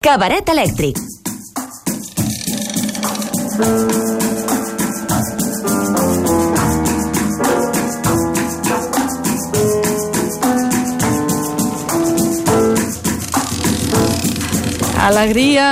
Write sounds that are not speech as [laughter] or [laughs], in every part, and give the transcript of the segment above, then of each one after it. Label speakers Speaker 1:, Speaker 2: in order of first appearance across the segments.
Speaker 1: Cabaret elèctric.
Speaker 2: Alegria!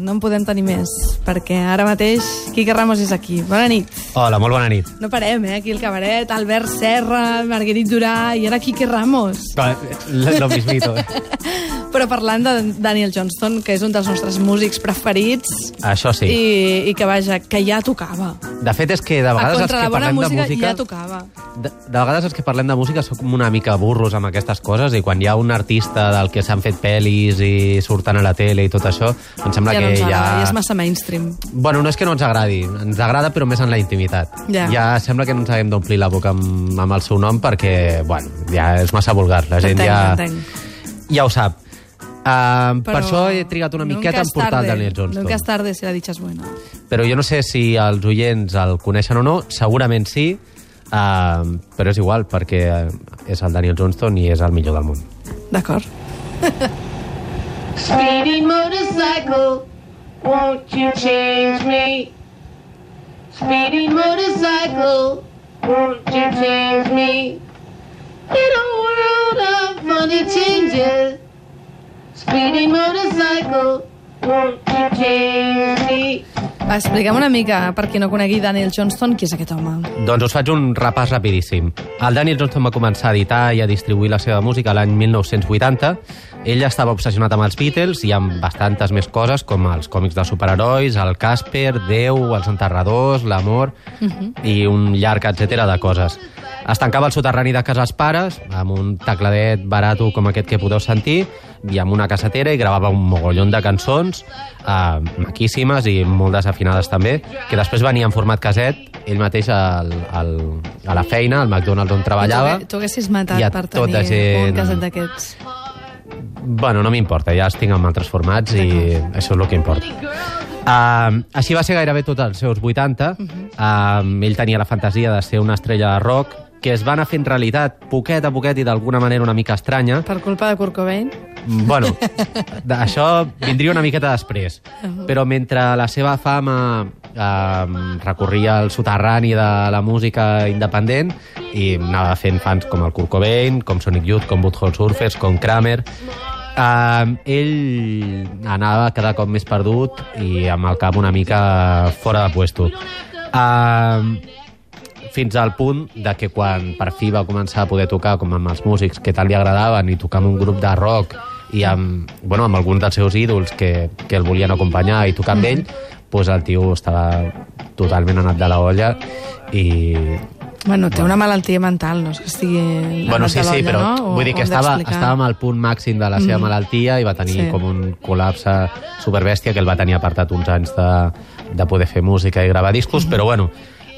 Speaker 2: No en podem tenir més, perquè ara mateix Quique Ramos és aquí. Bona nit.
Speaker 3: Hola, molt bona nit.
Speaker 2: No parem, eh, aquí al cabaret. Albert Serra, Marguerite Durà i ara Quique Ramos.
Speaker 3: Lo, lo mismito. Eh? [laughs]
Speaker 2: Però parlant de Daniel Johnston, que és un dels nostres músics preferits
Speaker 3: Això sí.
Speaker 2: i, i que, vaja, que ja tocava.
Speaker 3: De fet, és que de vegades els que parlem de
Speaker 2: música,
Speaker 3: música...
Speaker 2: ja tocava.
Speaker 3: De, de vegades els que parlem de música som una mica burros amb aquestes coses i quan hi ha un artista del que s'han fet pel·lis i surten a la tele i tot això, em sembla
Speaker 2: ja
Speaker 3: que
Speaker 2: no ens
Speaker 3: ja...
Speaker 2: ja és massa mainstream.
Speaker 3: Bueno, no és que no ens agradi, ens agrada però més en la intimitat.
Speaker 2: Ja.
Speaker 3: ja sembla que no ens haguem d'omplir la boca amb, amb el seu nom perquè, bueno, ja és massa vulgar. La gent
Speaker 2: Entenc,
Speaker 3: ja,
Speaker 2: entenc.
Speaker 3: ja ho sap. Uh, per
Speaker 2: Però
Speaker 3: això he trigat una miqueta en portar el
Speaker 2: tarde,
Speaker 3: Daniel Johnston.
Speaker 2: Nunca es tarde si la dicha es buena.
Speaker 3: però jo no sé si els oients el coneixen o no, segurament sí, uh, però és igual, perquè és el Daniel Johnston i és el millor del món.
Speaker 2: D'acord?
Speaker 4: Speedy motorcycle, won't you change me? Speedy motorcycle, won't you change me? In a world of funny changes, speedy motorcycle, won't you change me?
Speaker 2: Va, explica'm una mica, per qui no conegui Daniel Johnston, qui és aquest home?
Speaker 3: Doncs us faig un repàs rapidíssim. El Daniel Johnston va començar a editar i a distribuir la seva música l'any 1980. Ell estava obsessionat amb els Beatles i amb bastantes més coses, com els còmics de superherois, el Casper, Déu, els enterradors, l'amor i un llarg etcètera de coses. Es tancava al soterrani de casa dels pares, amb un tecladet barato com aquest que podeu sentir, i amb una cassetera i gravava un mogollon de cançons eh, maquíssimes i molt desafinades també, que després venia en format caset, ell mateix al, al, a la feina, al McDonald's on treballava.
Speaker 2: Tu, tu haguessis matat per
Speaker 3: tota
Speaker 2: tenir
Speaker 3: gent-
Speaker 2: un caset d'aquests.
Speaker 3: Bueno, no m'importa, ja els tinc en altres formats i això és el que importa. Uh, així va ser gairebé tots els seus 80. Uh, ell tenia la fantasia de ser una estrella de rock que es va anar fent realitat poquet a poquet i d'alguna manera una mica estranya.
Speaker 2: Per culpa de Kurt Cobain?
Speaker 3: Bueno, això vindria una miqueta després. Però mentre la seva fama eh, recorria al soterrani de la música independent i anava fent fans com el Kurt Cobain, com Sonic Youth, com Butthole Surfers, com Kramer, eh, ell anava cada cop més perdut i amb el cap una mica fora de puesto. Eh, fins al punt de que quan per fi va començar a poder tocar com amb els músics que tant li agradaven i tocar amb un grup de rock i amb, bueno, amb alguns dels seus ídols que, que el volien acompanyar i tocar amb ell, doncs el tio estava totalment anat de la olla i...
Speaker 2: Bueno, té una malaltia mental, no és que estigui...
Speaker 3: Bueno, sí, sí, però
Speaker 2: no?
Speaker 3: Vull dir que estava, estàvem al punt màxim de la seva
Speaker 2: Mm.
Speaker 3: malaltia i va tenir
Speaker 2: Sí.
Speaker 3: com un col·lapse superbèstia que el va tenir apartat uns anys de, de poder fer música i gravar discos,
Speaker 2: Mm-hmm.
Speaker 3: però bueno,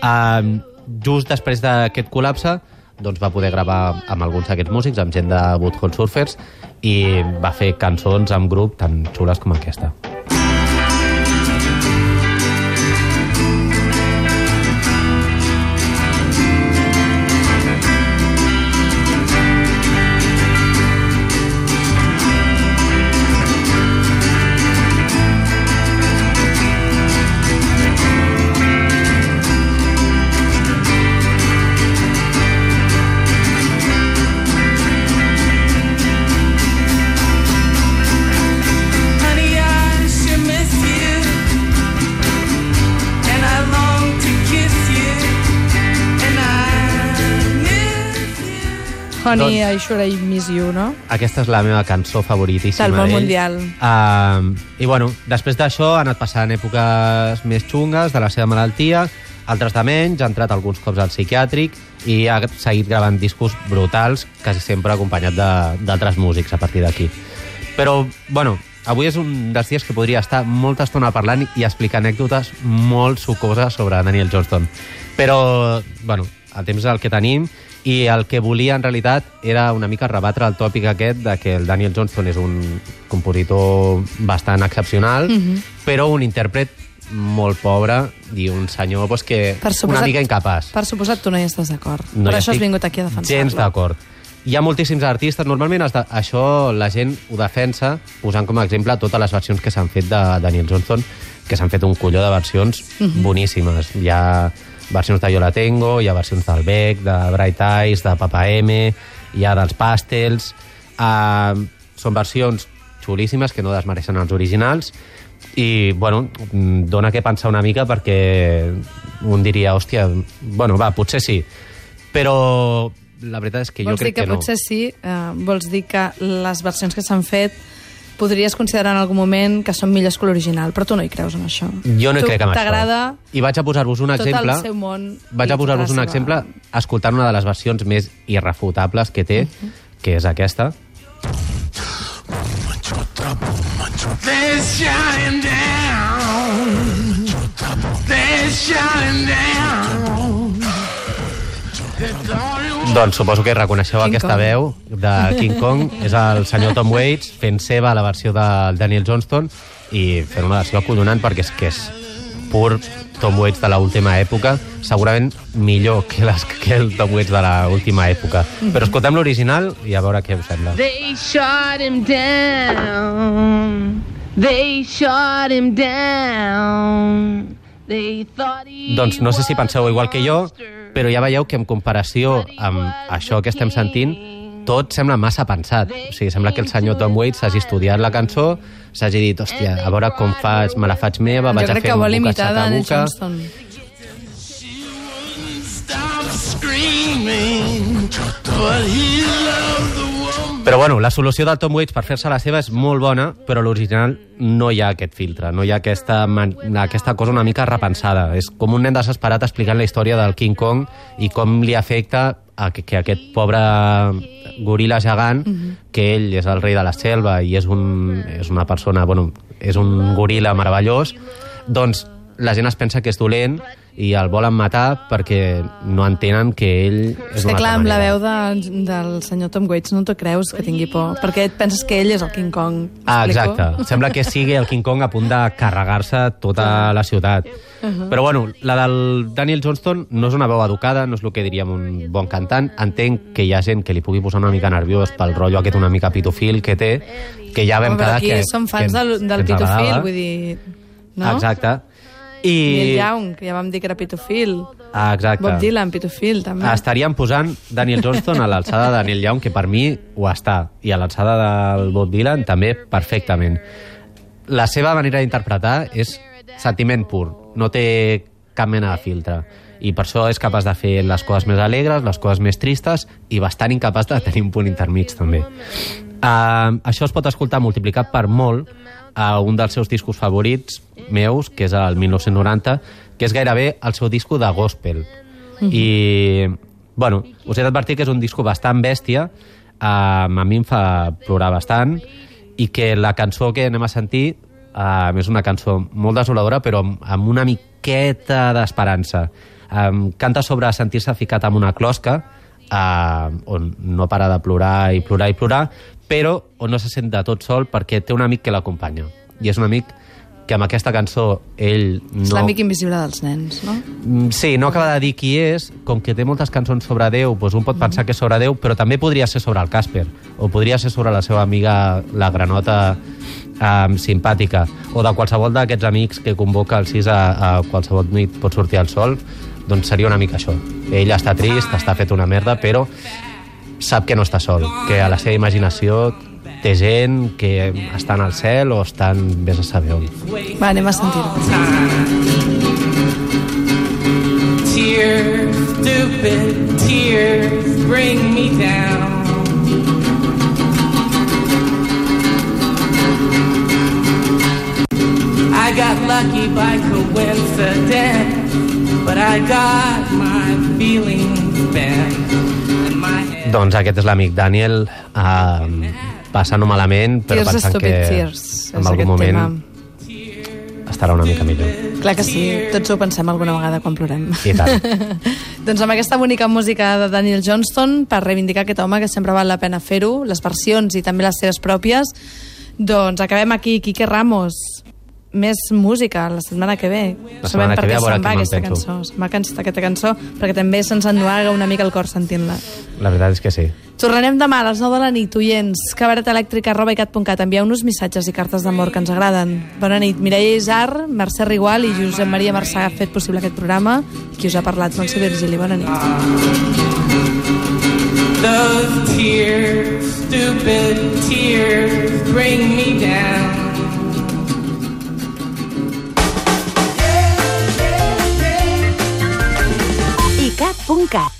Speaker 3: um, just després d'aquest col·lapse doncs va poder gravar amb alguns d'aquests músics, amb gent de Butthole Surfers, i va fer cançons amb grup tan xules com aquesta.
Speaker 5: Honey,
Speaker 3: Doncs-
Speaker 2: I sure I miss you, no?
Speaker 3: Aquesta és la meva cançó favoritíssima
Speaker 2: Del món mundial.
Speaker 3: Uh, I bueno, després d'això ha anat passant èpoques més xungues de la seva malaltia, altres de menys, ha entrat alguns cops al psiquiàtric i ha seguit gravant discos brutals, quasi sempre acompanyat de- d'altres músics a partir d'aquí. Però, bueno, avui és un dels dies que podria estar molta estona parlant i explicar anècdotes molt sucoses sobre Daniel Johnston. Però, bueno, el temps és el que tenim i el que volia en realitat era una mica rebatre el tòpic aquest de que el Daniel Johnston és un compositor bastant excepcional, però un intèrpret molt pobre i un senyor pues, que
Speaker 2: Per
Speaker 3: una mica incapaç.
Speaker 2: Per suposat, tu no hi estàs d'acord.
Speaker 3: No
Speaker 2: per això has vingut aquí a defensar-lo.
Speaker 3: Gens d'acord. Hi ha moltíssims artistes. Normalment de, això la gent ho defensa posant com a exemple totes les versions que s'han fet de Daniel Johnston, que s'han fet un colló de versions boníssimes. Hi ha versions de Yo la Tengo, hi ha versions del Beck, de Bright Eyes, de Papa M, hi ha dels Pastels... Uh, són versions xulíssimes que no desmereixen els originals i, bueno, mm, dona que pensar una mica perquè un diria, hòstia, bueno, va, potser sí. Però la veritat és que jo
Speaker 2: vols dir
Speaker 3: crec
Speaker 2: que,
Speaker 3: que, no.
Speaker 2: potser sí, eh, vols dir que les versions que s'han fet podries considerar en algun moment que són millors que l'original, però tu no hi creus en això.
Speaker 3: Jo no hi
Speaker 2: Tu
Speaker 3: crec en això.
Speaker 2: T'agrada
Speaker 3: I vaig a posar-vos un
Speaker 2: tot
Speaker 3: exemple...
Speaker 2: el seu món.
Speaker 3: Vaig a posar-vos
Speaker 2: tota
Speaker 3: un
Speaker 2: la seva-
Speaker 3: exemple escoltant una de les versions més irrefutables que té, que és aquesta.
Speaker 5: They're shutting down. They're down.
Speaker 3: Doncs suposo que reconeixeu
Speaker 2: King
Speaker 3: aquesta
Speaker 2: Kong.
Speaker 3: veu de King Kong. [laughs] és el senyor Tom Waits fent seva la versió del Daniel Johnston i fent una versió acollonant perquè és que és pur Tom Waits de l'última època, segurament millor que, les, que el Tom Waits de l'última època. Però escoltem l'original i a veure què us sembla.
Speaker 4: They shot him down. They shot him down. They thought he
Speaker 3: Doncs no sé si penseu igual que jo, però ja veieu que en comparació amb això que estem sentint, tot sembla massa pensat. O sigui, sembla que el senyor Tom Waits s'hagi estudiat la cançó, s'hagi dit, hòstia, a veure com faig, me la faig meva, vaig a fer un sacabuca.
Speaker 2: Johnston.
Speaker 5: stop screaming, but he loved the.
Speaker 3: Però bueno, la solució del Tom Waits per fer-se la seva és molt bona, però l'original no hi ha aquest filtre, no hi ha aquesta, man- aquesta cosa una mica repensada. És com un nen desesperat explicant la història del King Kong i com li afecta a que, que aquest pobre goril·la gegant, que ell és el rei de la selva i és, un, és una persona, bueno, és un goril·la meravellós, doncs la gent es pensa que és dolent i el volen matar perquè no entenen que ell és
Speaker 2: És que clar, amb la veu de, del senyor Tom Waits no t'ho creus que tingui por, perquè et penses que ell és el King Kong.
Speaker 3: Ah, exacte. Sembla que sigui el King Kong a punt de carregar-se tota la ciutat. Però bueno, la del Daniel Johnston no és una veu educada, no és el que diríem un bon cantant. Entenc que hi ha gent que li pugui posar una mica nerviós pel rotllo aquest una mica pitofil que té, que ja vam
Speaker 2: Home, però
Speaker 3: quedar
Speaker 2: aquí
Speaker 3: que...
Speaker 2: som fans
Speaker 3: que,
Speaker 2: del, del
Speaker 3: que
Speaker 2: pitofil, vull dir... No?
Speaker 3: Exacte. I...
Speaker 2: Neil Young, que ja vam dir que era pitofil.
Speaker 3: Ah, exacte.
Speaker 2: Bob Dylan, pitofil, també.
Speaker 3: Estaríem posant Daniel Johnston a l'alçada de Neil Young, que per mi ho està, i a l'alçada del Bob Dylan també perfectament. La seva manera d'interpretar és sentiment pur, no té cap mena de filtre i per això és capaç de fer les coses més alegres, les coses més tristes i bastant incapaç de tenir un punt intermig també. Uh, això es pot escoltar multiplicat per molt a un dels seus discos favorits meus, que és el 1990, que és gairebé el seu disco de gospel. I, bueno, us he d'advertir que és un disco bastant bèstia, uh, a mi em fa plorar bastant, i que la cançó que anem a sentir uh, és una cançó molt desoladora, però amb, amb una miqueta d'esperança. Um, canta sobre sentir-se ficat en una closca, uh, on no para de plorar i plorar i plorar, però on no se sent de tot sol perquè té un amic que l'acompanya. I és un amic que amb aquesta cançó ell no...
Speaker 2: És l'amic invisible dels nens, no?
Speaker 3: Mm, Sí, no acaba de dir qui és, com que té moltes cançons sobre Déu, doncs un pot pensar que és sobre Déu, però també podria ser sobre el Casper, o podria ser sobre la seva amiga, la granota um, simpàtica, o de qualsevol d'aquests amics que convoca el 6 a, a qualsevol nit pot sortir al sol, doncs seria una mica això. Ell està trist, està fet una merda, però sap que no està sol, que a la seva imaginació té gent que estan al cel o estan vés a saber on.
Speaker 2: Va, anem a sentir-ho.
Speaker 5: Tears, stupid tears, bring me down. I got lucky by coincidence, but I got my feelings bent.
Speaker 3: Doncs aquest és l'amic Daniel, eh, passant-ho malament, però
Speaker 2: Tears
Speaker 3: pensant que
Speaker 2: Tears,
Speaker 3: en algun moment
Speaker 2: tema.
Speaker 3: estarà una mica millor.
Speaker 2: Clar que sí, tots ho pensem alguna vegada quan plorem.
Speaker 3: I tant. [laughs]
Speaker 2: doncs amb aquesta bonica música de Daniel Johnston, per reivindicar aquest home que sempre val la pena fer-ho, les versions i també les seves pròpies, doncs acabem aquí. Quique Ramos, més música la setmana que ve.
Speaker 3: La setmana
Speaker 2: Sabem
Speaker 3: que ve, a veure què me'n
Speaker 2: aquesta
Speaker 3: penso.
Speaker 2: cançó. Se'n va aquesta cançó perquè també se'ns ennuaga una mica el cor sentint-la.
Speaker 3: La veritat és que sí.
Speaker 2: Tornarem demà a les 9 de la nit, oients. cabaretelèctrica arroba icat.cat. Envieu-nos missatges i cartes d'amor que ens agraden. Bona nit. Mireia Isar, Mercè Rigual i Josep Maria Marçà ha fet possible aquest programa. Qui us ha parlat, Montse Virgili. Bona nit.
Speaker 5: Those tears, stupid tears, bring me down.
Speaker 1: Funcar.